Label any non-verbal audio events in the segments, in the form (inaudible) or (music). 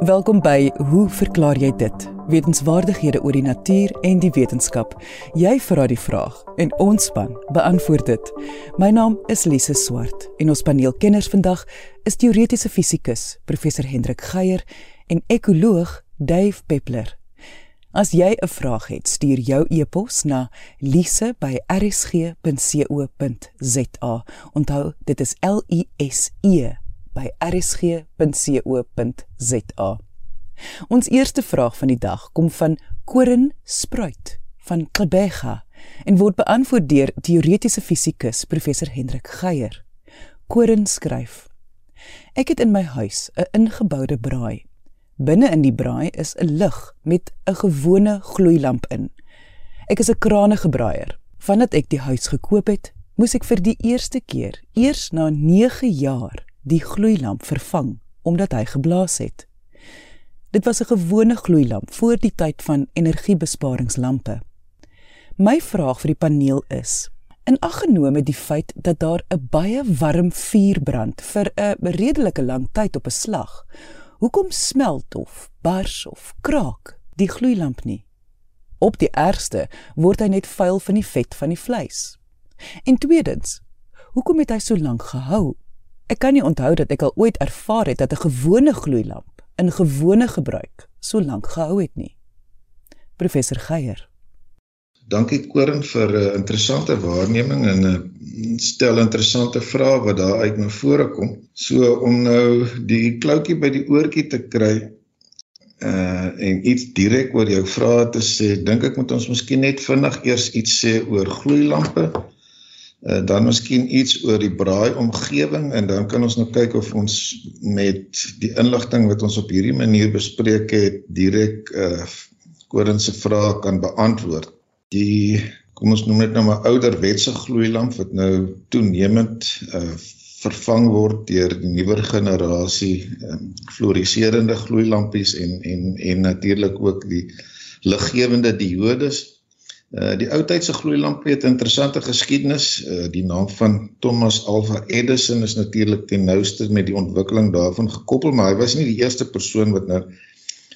Welkom by Hoe verklaar jy dit? Wetenskapwaardighede oor die natuur en die wetenskap. Jy vra die vraag en ons span beantwoord dit. My naam is Lise Swart en ons paneelkenners vandag is teoretiese fisikus professor Hendrik Geier en ekoloog Dave Peppler. As jy 'n vraag het, stuur jou e-pos na lise@rsg.co.za. Onthou, dit is L I S E by rsg.co.za. Ons eerste vraag van die dag kom van Korin Spruit van Klebega en word beantwoord deur teoretiese fisikus professor Hendrik Geier. Korin skryf: Ek het in my huis 'n ingeboude braai. Binne in die braai is 'n lig met 'n gewone gloeilamp in. Ek is 'n kranegebraaier. Vandat ek die huis gekoop het, moes ek vir die eerste keer eers na 9 jaar die gloeilamp vervang omdat hy geblaas het. Dit was 'n gewone gloeilamp voor die tyd van energiebesparingslampe. My vraag vir die paneel is: in aggenome die feit dat daar 'n baie warm vuur brand vir 'n redelike lang tyd op 'n slag, hoekom smelt of bars of kraak die gloeilamp nie? Op die ergste word hy net vuil van die vet van die vleis. En tweedens, hoekom het hy so lank gehou? Ek kan nie onthou dat ek al ooit ervaar het dat 'n gewone gloeilamp in gewone gebruik so lank gehou het nie. Professor Geier. Dankie Koring vir 'n interessante waarneming en 'n stel interessante vrae wat daar uit na vore kom. So om nou die kloutjie by die oortjie te kry uh en iets direk oor jou vrae te sê, dink ek moet ons miskien net vinnig eers iets sê oor gloeilampe Uh, dan miskien iets oor die braai omgewing en dan kan ons nou kyk of ons met die inligting wat ons op hierdie manier bespreek het direk uh Korin se vrae kan beantwoord. Die kom ons noem dit nou maar ouderwetse gloeilamp wat nou toenemend uh vervang word deur die nuwer generasie um, fluoriserende gloeilampies en en en natuurlik ook die liggewende diodes Uh die ou tydse gloeilampe het 'n interessante geskiedenis. Uh die naam van Thomas Alva Edison is natuurlik ten nouste met die ontwikkeling daarvan gekoppel, maar hy was nie die eerste persoon wat nou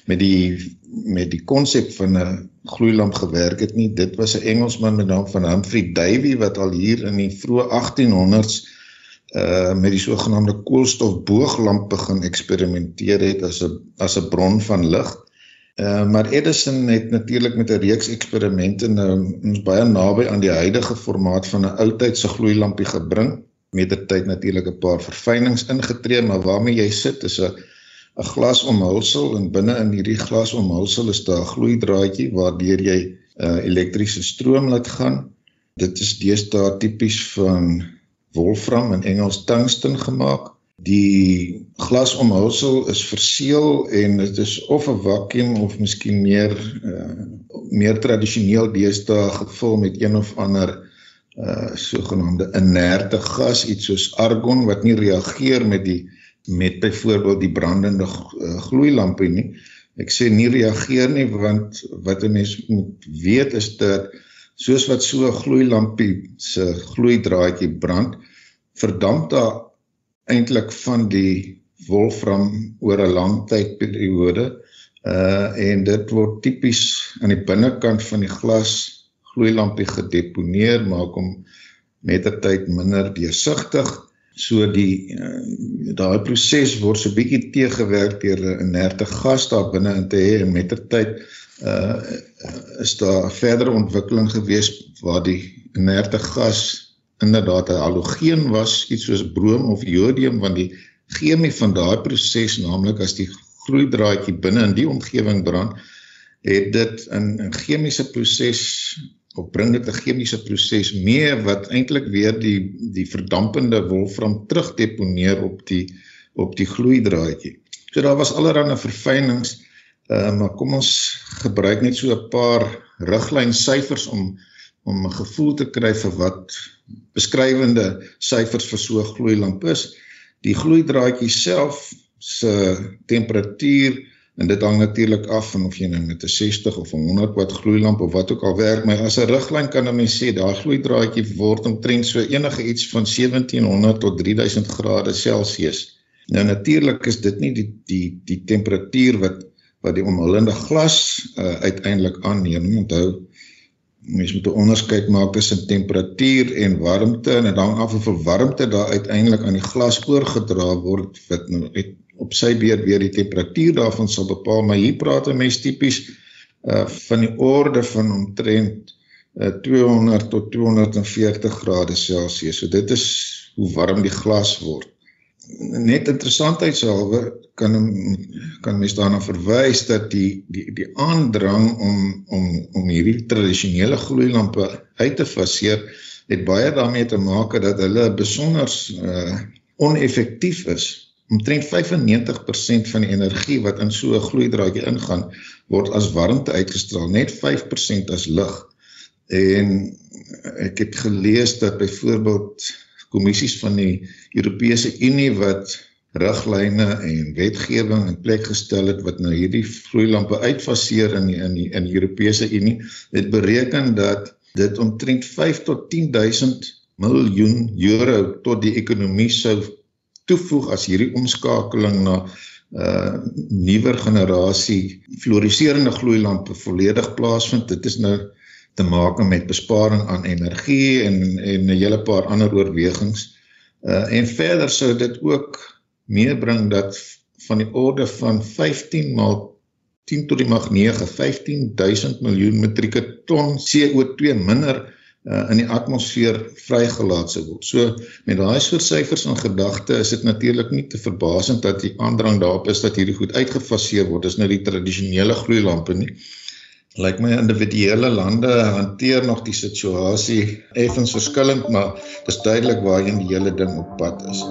met die met die konsep van 'n gloeilamp gewerk het nie. Dit was 'n Engelsman met naam van Humphrey Davy wat al hier in die vroeë 1800s uh met die sogenaamde koolstofbooglamp begin eksperimenteer het as 'n as 'n bron van lig. Uh, maar Edison het natuurlik met 'n reeks eksperimente nou ons baie naby aan die huidige formaat van 'n oudtydse gloeilampie gebring. Met die tyd natuurlik 'n paar verfynings ingetree maar waarmee jy sit is 'n 'n glasomhulsel en binne in hierdie glasomhulsel is daar 'n gloeidraadjie waardeur jy uh, elektriese stroom laat gaan. Dit is deesdae tipies van wolfram en Engels tungsten gemaak Die glasomhulsel is verseël en dit is of 'n vakuum of miskien meer uh, meer tradisioneel deesdae gevul met een of ander uh sogenaamde inerte gas iets soos argon wat nie reageer met die met byvoorbeeld die brandende uh, gloeilampe nie. Ek sê nie reageer nie want wat 'n mens moet weet is dat soos wat so 'n gloeilampie se gloeidraadjie brand, verdamp daar eintlik van die wolfram oor 'n lang tydperiode uh en dit word tipies aan die binnekant van die glas gloeilampie gedeponeer maak hom met die tyd minder deursigtig so die uh, daai proses word so bietjie teëgewerk deur 'n inerte gas daar binne in te hê en met die tyd uh is daar verdere ontwikkeling gewees waar die inerte gas inderdaad 'n halogeen was, iets soos brom of jodium want die chemie van daai proses, naamlik as die gloeidraadjie binne in die omgewing brand, het dit in 'n chemiese proses of bring dit 'n chemiese proses mee wat eintlik weer die die verdampende wolfram terugdeponeer op die op die gloeidraadjie. So daar was allerlei verfynings, uh, maar kom ons gebruik net so 'n paar riglyn syfers om om 'n gevoel te kry vir wat beskrywende syfers vir so 'n gloeilamp is. Die gloeidraadjie self se temperatuur en dit hang natuurlik af van of jy nou met 'n 60 of 'n 100 watt gloeilamp of wat ook al werk, maar as 'n riglyn kan 'n mens sê daai gloeidraadjie word omtrent so enige iets van 1700 tot 3000 grade Celsius Nou natuurlik is dit nie die die die temperatuur wat wat die omhullende glas uh, uiteindelik aanneem. Onthou mens moet 'n onderskeid maak tussen temperatuur en warmte en dit hang af die warmte daar uiteindelik aan die glas oorgedra word wat nou uit op sy beurt weer die temperatuur daarvan sal bepaal maar hier praat 'n mens tipies uh van die orde van omtrent uh 200 tot 240 grade Celsius. So dit is hoe warm die glas word. Net interessantheidshalwe kan kan mens daarna verwys dat die die die aandrang om om om hierdie tradisionele gloeilampe uit te faseer het baie daarmee te maak dat hulle besonder uh oneffektief is. Omtrent 95% van die energie wat in so 'n gloeidraadjie ingaan word as warmte uitgestraal, net 5% as lig. En ek het gelees dat byvoorbeeld kommissies van die Europese Unie wat riglyne en wetgewing in plek gestel het wat nou hierdie vloeilampe uitfaseer in die, in die, in die Europese Unie het bereken dat dit omtrent 5 tot 10000 miljoen euro tot die ekonomie sou toevoeg as hierdie omskakeling na uh nuwer generasie fluoriserende gloeilampe volledig plaasvind. Dit is nou te maak met besparing aan energie en en 'n hele paar ander oorwegings. Uh en verder sou dit ook meebring dat van die orde van 15 maal 10 tot die mag 9 15000 miljoen metrieke ton CO2 minder uh, in die atmosfeer vrygelaat sou word. So met daai soort syfers in gedagte is dit natuurlik nie te verbasend dat die aandrang daarop is dat hierdie goed uitgefaseer word. Dis nou die tradisionele gloeilampe nie. Lyk my individuele lande hanteer nog die situasie effens verskillend, maar dis duidelik waarheen die hele ding op pad is.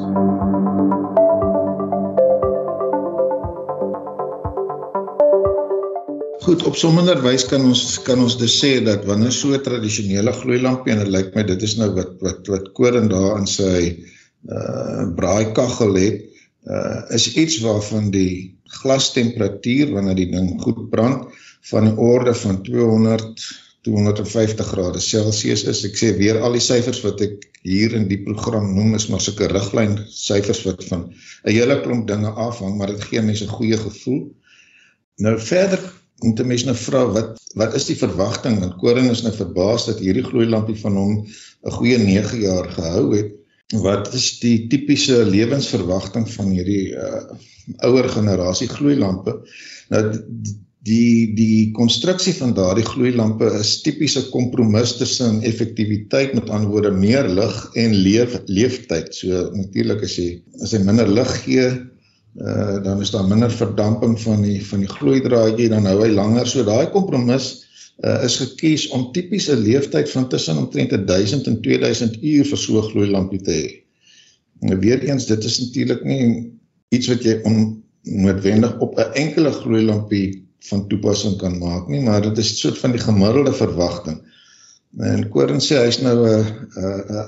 Goed, op sommender wys kan ons kan ons dus sê dat wanneer so tradisionele gloeilampie en dit lyk my dit is nou wat wat wat koring daar in sy uh braaikaggel het, uh is iets waarvan die glastemperatuur wanneer die ding goed brand van die orde van 200 250 grade Celsius is. Ek sê weer al die syfers wat ek hier in die program noem is maar sulke riglyn syfers wat van 'n hele klomp dinge afhang, maar dit gee mense 'n goeie gevoel. Nou verder moet 'n mens nou vra wat wat is die verwagting? Want Koring is nou verbaas dat hierdie gloeilampie van hom 'n goeie 9 jaar gehou het. Wat is die tipiese lewensverwagting van hierdie uh, ouer generasie gloeilampe? Nou die die konstruksie van daardie gloeilampe is tipiese kompromis tussen effektiwiteit met ander woorde meer lig en leef leeftyd. So natuurlik as jy as jy minder lig gee, uh, dan is daar minder verdamping van die van die gloeidraadjie dan hou hy langer so daai kompromis uh, is gekies om tipies 'n leeftyd van tussen omtrent 1000 en 2000 uur vir so 'n gloeilampie te hê. Nou weer eens dit is natuurlik nie iets wat jy onnoodwendig op 'n enkele gloeilampie van toepassing kan maak nie, maar dit is 'n soort van die gemiddelde verwagting. En Koring sê hy's nou 'n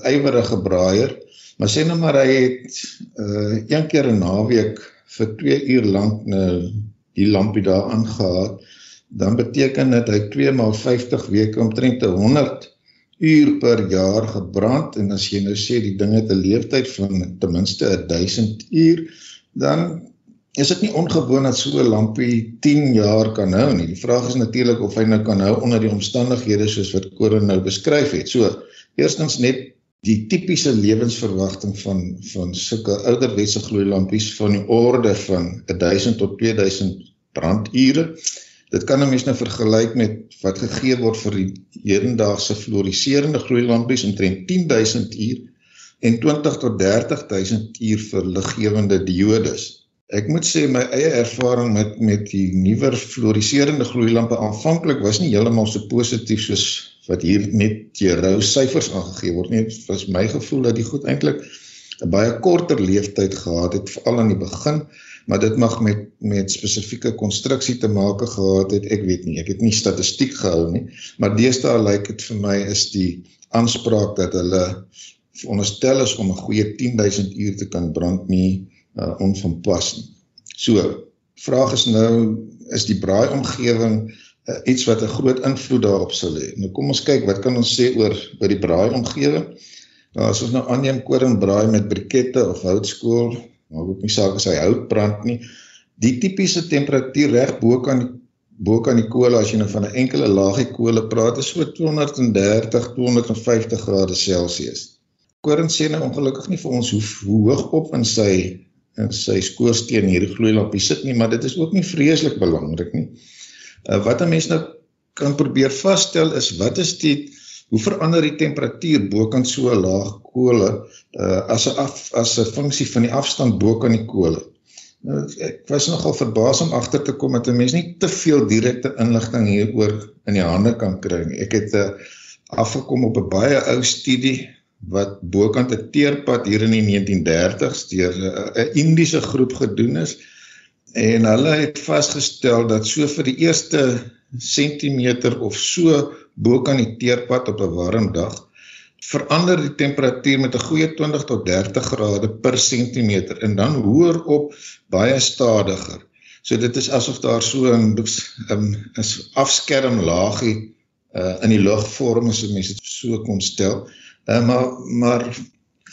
'n ywerige braaier, maar sê nou maar hy het uh een keer 'n naweek vir 2 uur lank nou die lampie daar aangehad, dan beteken dit hy 2 maal 50 weke omtrent 100 uur per jaar gebrand en as jy nou sê die ding het 'n lewensduur van ten minste 1000 uur, dan is dit nie ongewoon dat so 'n lampie 10 jaar kan hou nie. Die vraag is natuurlik of hy nou kan hou onder die omstandighede soos wat Koren nou beskryf het. So, eerstens net die tipiese lewensverwagting van van sulke ouderwetse gloeilampies van die orde van 1000 tot 2000 brandure. Dit kan 'n mens nou vergelyk met wat gegee word vir die hedendaagse fluoriserende gloeilampies omtrent 10000 uur en 20 tot 30000 uur vir liggewende diodes. Ek moet sê my eie ervaring met met die nuwer fluoriserende gloeilampe aanvanklik was nie heeltemal so positief soos wat hier net jou rou syfers aangegee word nie. Dit was my gevoel dat die goed eintlik 'n baie korter lewensduur gehad het veral aan die begin, maar dit mag met met spesifieke konstruksie te maak gehad het. Ek weet nie, ek het nie statistiek gehou nie, maar deesdae lyk dit vir my is die aanspraak dat hulle veronderstel is om 'n goeie 10000 uur te kan brand nie uh, onvanpas nie. So, vraag is nou, is die braai omgeving uh, iets wat 'n groot invloed daarop sal hê? Nou kom ons kyk, wat kan ons sê oor by die braai omgewing? Nou as ons nou aanneem koring braai met brikette of houtskool, maak ook nie saak as hy hout brand nie. Die tipiese temperatuur reg bo kan die bo kan die kolle as jy nou van 'n enkele laagie kolle praat is so 230 250 grade Celsius. Koring sê nou ongelukkig nie vir ons hoe, hoe hoog op in sy in sy skoorsteen hierdie gloeilampie sit nie, maar dit is ook nie vreeslik belangrik nie. Uh, wat 'n mens nou kan probeer vasstel is wat is die hoe verander die temperatuur bokant so 'n laag kole uh, as 'n as 'n funksie van die afstand bokant die kole. Nou ek was nogal verbaas om agter te kom dat 'n mens nie te veel direkte inligting hieroor in die hande kan kry nie. Ek het 'n uh, afgekom op 'n baie ou studie wat bokant 'n teerpad hier in die 1930s deur 'n Indiese groep gedoen is en hulle het vasgestel dat so vir die eerste sentimeter of so bokant die teerpad op 'n warm dag verander die temperatuur met 'n goeie 20 tot 30 grade per sentimeter en dan hoër op baie stadiger. So dit is asof daar so 'n 'n afskerm laagie uh, in die lug vorm as mense dit so kon stel. Uh, maar maar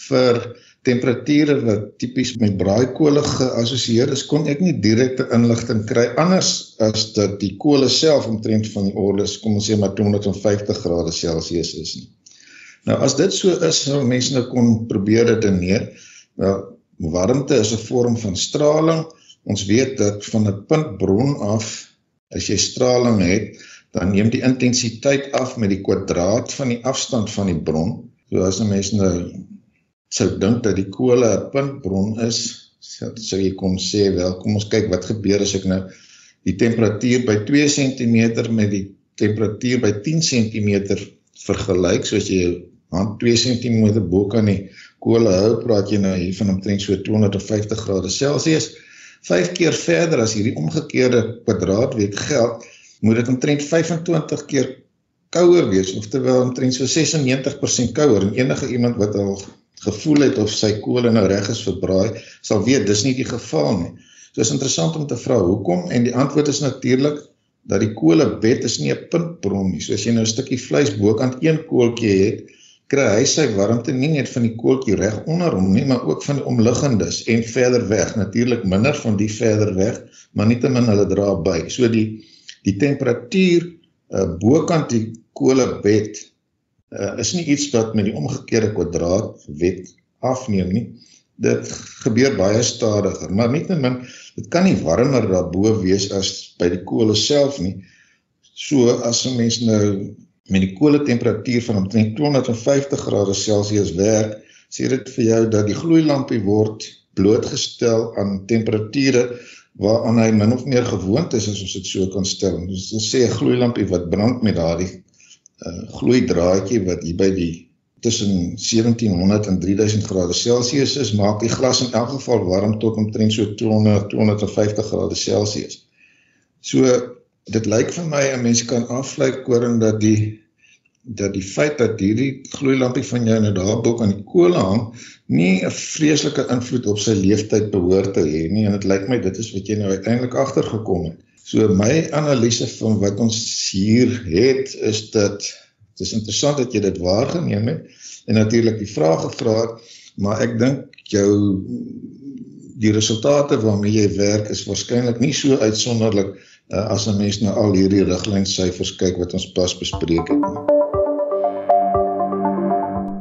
vir temperature wat tipies met braaikole geassosieer is, kon ek nie direkte inligting kry anders as dat die kole self omtrent van die orde, kom ons sê maar 250 grade Celsius is nie. Nou as dit so is, sou mense nou kon probeer redeneer. Nou warmte is 'n vorm van straling. Ons weet dat van 'n puntbron af as jy straling het, dan neem die intensiteit af met die kwadraat van die afstand van die bron. So as 'n mens nou sou dink dat die kolle 'n puntbron is, sou jy kon sê, wel, kom ons kyk wat gebeur as ek nou die temperatuur by 2 cm met die temperatuur by 10 cm vergelyk, soos jy aan 2 cm bo kan die kolle hou, praat jy nou hier van omtrent so 250 grade Celsius. 5 keer verder as hierdie omgekeerde kwadraatweek geld, moet dit omtrent 25 keer kouer wees, oftewel omtrent so 96% kouer en enige iemand wat al gevoel het of sy kolle nou reg is verbraai, sal weet dis nie die geval nie. So is interessant om te vra hoekom en die antwoord is natuurlik dat die kolebed is nie 'n puntbron nie. So as jy nou 'n stukkie vleis bokant een koeltjie het, kry hy sy warmte nie net van die koeltjie reg onder hom nie, maar ook van die omliggendes en verder weg. Natuurlik minder van die verder weg, maar nietemin hulle dra by. So die die temperatuur uh, bokant die kolebed uh, is nie iets wat met die omgekeerde kwadraatwet afneem nie. Dit gebeur baie stadiger, maar nietemin dit kan nie warmer daarbo wees as by die kole self nie. So as 'n mens nou met die koole temperatuur van omtrent 250 grade Celsius werk, sê dit vir jou dat die gloeilampie word blootgestel aan temperature waaraan hy min of meer gewoond is as ons dit so kan stel. Dit sê 'n gloeilampie wat brand met daardie uh, gloeidraadjie wat hier by die tussen 1700 en 3000 grade Celsius is, maak die glas in elk geval warm tot omtrent so 200 250 grade Celsius. So dit lyk vir my 'n mens kan aflei koring dat die dat die feit dat hierdie gloeilampie van jou nou daar bo aan die kolle hang nie 'n vreeslike invloed op sy leeftyd behoort te hê nie en dit lyk my dit is wat jy nou uiteindelik agtergekom het. So my analise van wat ons hier het is dat dit is interessant dat jy dit waargeneem het en natuurlik die vrae gevra het, maar ek dink jou die resultate waarmee jy werk is waarskynlik nie so uitsonderlik uh, as 'n mens nou al hierdie riglynsyfers kyk wat ons pas bespreek het.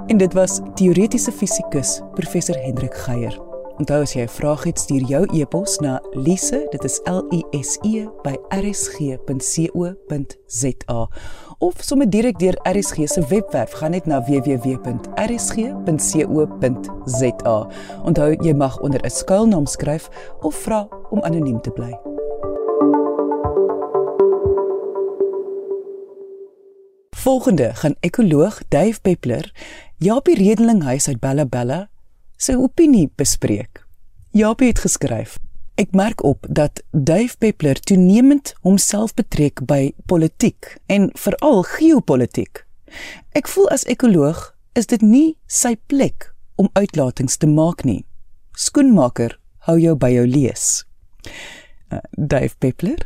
En dit was teoretiese fisikus professor Hendrik Geier. Onthou as jy 'n vraag het, stuur jou e-pos na lise, dit is L I S E by rsg.co.za of sommer direk deur RSG se webwerf, gaan net na www.rsg.co.za. Onthou jy mag onder 'n skuilnaam skryf of vra om anoniem te bly. Volgende gaan ekoloog Dave Peppler, Japie Redelinghuis uit Bella Bella, sy opinie bespreek. Japie het geskryf: Ek merk op dat Dave Peppler toenemend homself betrek by politiek en veral geopolitiek. Ek voel as ekoloog is dit nie sy plek om uitlatings te maak nie. Skoenmaker, hou jou by jou lees. Uh, Dave Peppler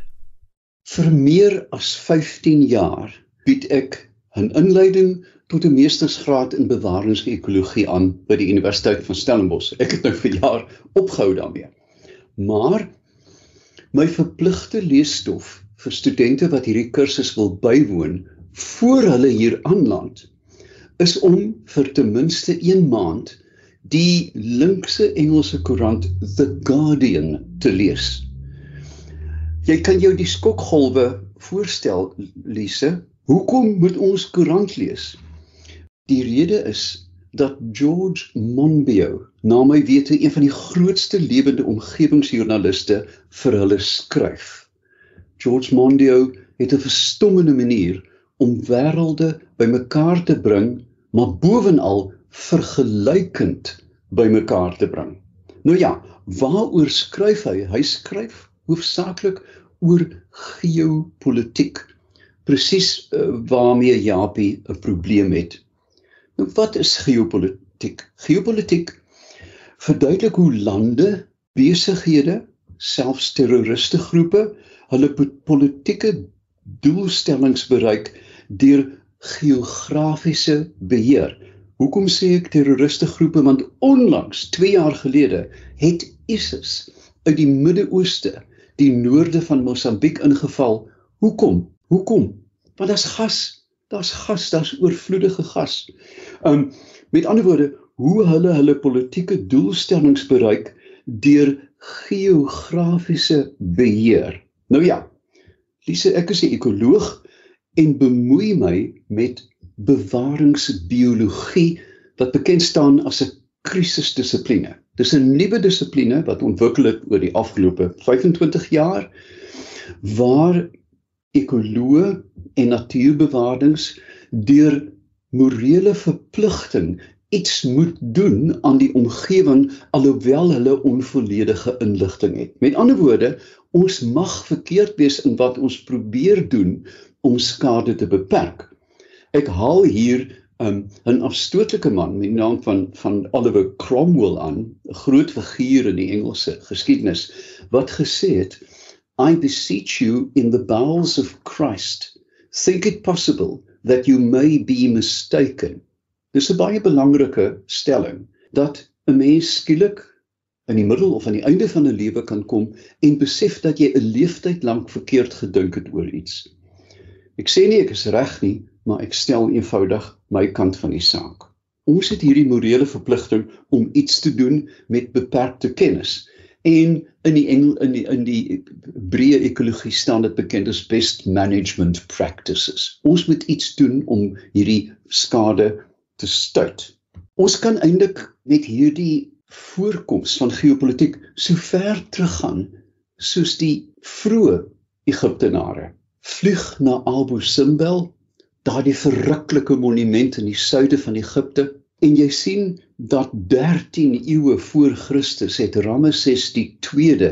vir meer as 15 jaar bied ek 'n inleiding tot 'n meestersgraad in bewaringsekologie aan by die Universiteit van Stellenbosch. Ek het nou vir jaar opgehou daarmee. Maar my verpligte leesstof vir studente wat hierdie kursus wil bywoon voor hulle hier aanland is om vir ten minste 1 maand die linkse Engelse koerant The Guardian te lees. Jy kan jou die skokgolwe voorstel, Lise. Hoekom moet ons koerant lees? Die rede is dat George Monbiot, na my wete een van die grootste lewende omgewingsjoernaliste vir hulle skryf. George Monbiot het 'n verstommende manier om wêrelde bymekaar te bring, maar bovenal vergelykend bymekaar te bring. Nou ja, waaroor skryf hy? Hy skryf hoofsaaklik oor geopolitiek. Presies uh, waarmee Japie 'n probleem het. Nou wat is geopolitiek? Geopolitiek verduidelik hoe lande, besighede, selfs terroriste groepe hulle politieke doelstellings bereik deur geografiese beheer. Hoekom sê ek terroriste groepe want onlangs 2 jaar gelede het ISIS uit die Midde-Ooste die noorde van Mosambiek ingeval. Hoekom? Hoekom? Want daar's gas, daar's gas, daar's oorvloedige gas. Um met ander woorde, hoe hulle hulle politieke doelstellings bereik deur geografiese beheer. Nou ja, Lise, ek is 'n ekoloog en bemoei my met bewaringsbiologie wat bekend staan as 'n krisisdissipline. Dis 'n nuwe dissipline wat ontwikkel het oor die afgelope 25 jaar waar ekoloë en natuurbewaarders deur morele verpligting iets moet doen aan die omgewing alhoewel hulle onvolledige inligting het. Met ander woorde, ons mag verkeerd wees in wat ons probeer doen om skade te beperk. Ek haal hier um, 'n afstootlike man met die naam van van Oliver Cromwell aan, 'n groot figuur in die Engelse geskiedenis wat gesê het I beseech you in the bowels of Christ think it possible that you may be mistaken. Dis 'n baie belangrike stelling dat 'n mens skielik in die middel of aan die einde van 'n lewe kan kom en besef dat jy 'n leeftyd lank verkeerd gedink het oor iets. Ek sê nie ek is reg nie, maar ek stel eenvoudig my kant van die saak. Ons het hierdie morele verpligting om iets te doen met beperkte kennis. En in die Engel, in die in die breë ekologie staan dit bekend as best management practices. Ons moet iets doen om hierdie skade te stuit. Ons kan eintlik met hierdie voorkoms van geopolitiek so ver teruggaan soos die vroeë Egiptenare. Vlieg na Abu Simbel daardie verruklike monument in die suide van Egipte en jy sien dat 13 eeue voor Christus het Ramses die 2de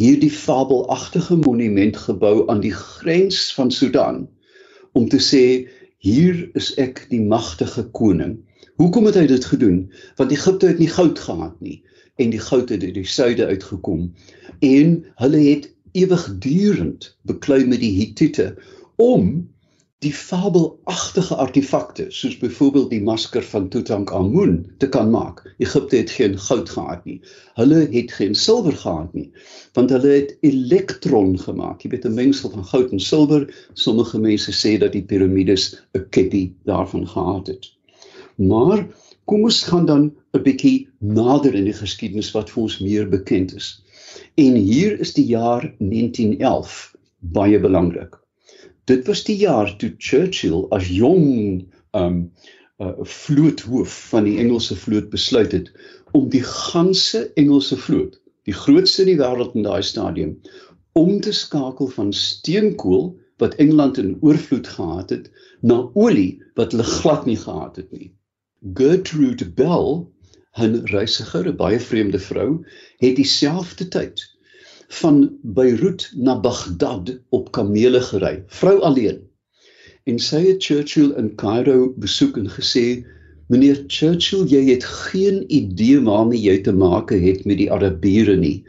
hierdie fabelagtige monument gebou aan die grens van Sudan om te sê hier is ek die magtige koning. Hoekom het hy dit gedoen? Want Egipte het nie goud gehad nie en die goud het uit die suide uitgekom en hulle het ewigdurend beklei met die Hittite om die fabelagtige artefakte soos byvoorbeeld die masker van Tutankhamun te kan maak. Egipte het geen goud gehad nie. Hulle het geen silwer gehad nie, want hulle het elektron gemaak. Jy weet 'n mengsel van goud en silwer. Sommige mense sê dat die piramides 'n keppie daarvan gehad het. Maar kom ons gaan dan 'n bietjie nader in die geskiedenis wat vir ons meer bekend is. En hier is die jaar 1911 baie belangrik dit was die jaar toe Churchill as jong um 'n uh, vloothoof van die Engelse vloot besluit het om die ganse Engelse vloot, die grootste in die wêreld in daai stadium, om te skakel van steenkool wat Engeland in oorvloed gehad het na olie wat hulle glad nie gehad het nie. Gertrude Bell, 'n reisiger, 'n baie vreemde vrou, het dieselfde tyd van Beirut na Baghdad op kamele gery, vrou alleen. En sy het Churchill in Cairo besoek en gesê: "Meneer Churchill, jy het geen idee waarmee jy te maak het met die Arabiere nie.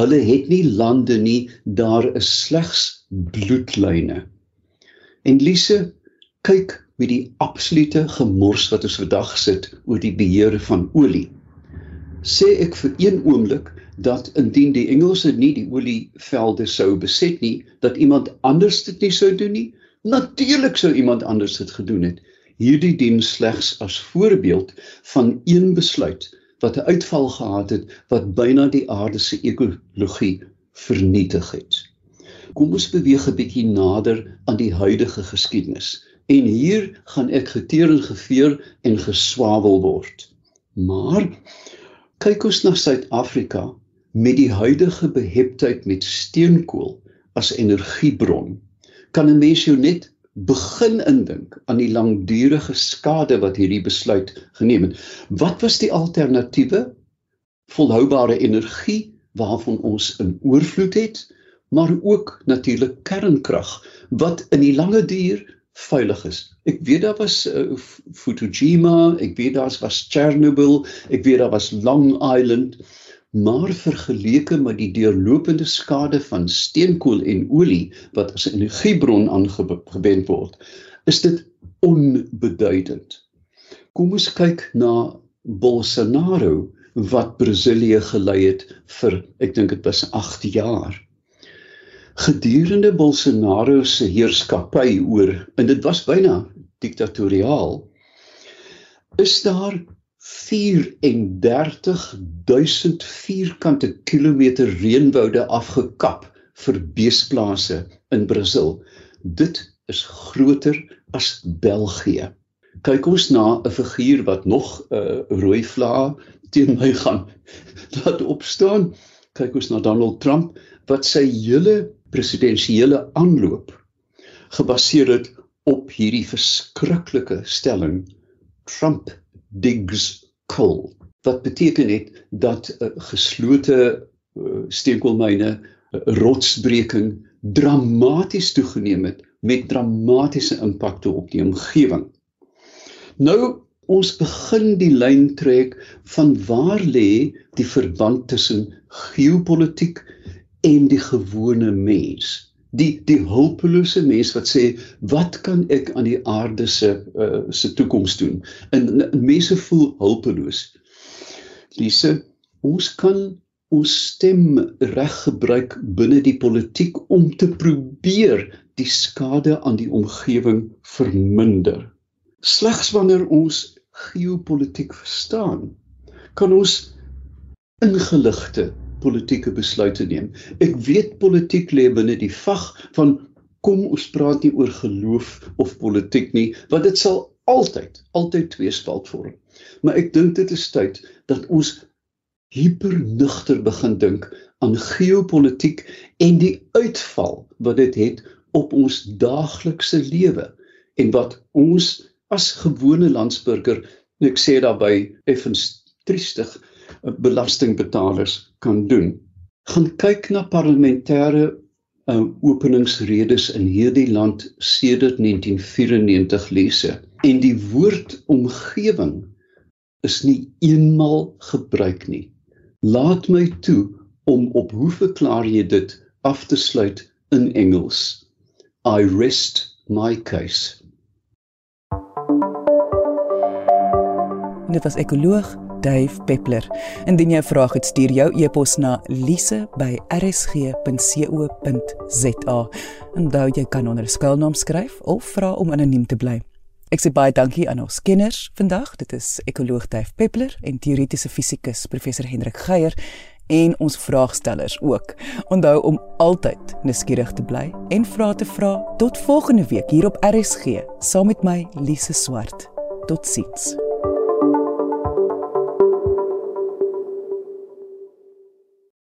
Hulle het nie lande nie, daar is slegs bloedlyne." En Lise, kyk met die absolute gemors wat ons vandag sit oor die beheer van olie. Sê ek vir een oomblik dat indien die Engelse nie die olievelde sou beset nie, dat iemand anders dit nie sou doen nie? Natuurlik sou iemand anders dit gedoen het. Hierdie dien slegs as voorbeeld van een besluit wat 'n uitval gehad het wat byna die aarde se ekologie vernietig het. Kom ons beweeg 'n bietjie nader aan die huidige geskiedenis. En hier gaan ek geteer en geveur en geswawel word. Maar kyk ons na Suid-Afrika met die huidige beheptheid met steenkool as energiebron. Kan 'n mens jou net begin indink aan die langdurige skade wat hierdie besluit geneem het. Wat was die alternatiewe? Volhoubare energie waarvan ons 'n oorvloed het, maar ook natuurlik kernkrag wat in die lange duur veilig is. Ek weet daar was uh, Fukushima, ek weet daar was Chernobyl, ek weet daar was Long Island, maar vergeleke met die deurlopende skade van steenkool en olie wat as 'n energiebron aangewend word, is dit onbeduidend. Kom ons kyk na Bolsonaro wat Brasilië gelei het vir ek dink dit was 8 jaar gedurende Bolsonaro se heerskappy oor en dit was byna diktatoriaal is daar 34000 vierkante kilometer reënwoude afgekap vir beesplase in Brasil. Dit is groter as België. Kyk ons na 'n figuur wat nog 'n uh, rooi vlae teen my gaan (laughs) laat opstaan. Kyk ons na Donald Trump wat sy hele presidensiële aanloop gebaseer het op hierdie verskriklike stelling Trump digs coal wat beteken het dat uh, geslote uh, steenkoolmyne uh, rotsbreking dramaties toegeneem het met dramatiese impakte op die omgewing. Nou ons begin die lyn trek van waar lê die verband tussen geopolitiek en die gewone mens die die hulpelose mens wat sê wat kan ek aan die aarde se uh, se toekoms doen? En, en mense voel hulpeloos. Lise ons kan ons stem reg gebruik binne die politiek om te probeer die skade aan die omgewing verminder. Slegs wanneer ons geopolitiek verstaan kan ons ingeligte politieke besluite neem. Ek weet politiek lê binne die vag van kom ons praat nie oor geloof of politiek nie, want dit sal altyd altyd tweespalt vorm. Maar ek dink dit is tyd dat ons hipernugter begin dink aan geopolitiek en die uitval wat dit het op ons daaglikse lewe en wat ons as gewone landsburger, ek sê daarby effens triestig, belastingbetalers kan doen. Gaan kyk na parlementêre uh, openingsredes in hierdie land sedert 1994 lese en die woord omgewing is nie eenmal gebruik nie. Laat my toe om op hoe verklaar jy dit af te sluit in Engels. I rest my case. Dit was ekoloog Dave Peppler. Indien jy 'n vraag het, stuur jou e-pos na lise@rsg.co.za. Onthou jy kan onder skuilnaam skryf of vra om anoniem te bly. Ek sê baie dankie aan ons kenners vandag. Dit is ekoloog Dave Peppler en teoretiese fisikus professor Hendrik Geier en ons vraagstellers ook. Onthou om altyd nuuskierig te bly en vra te vra. Tot volgende week hier op RSG saam met my Lise Swart. Totsiens.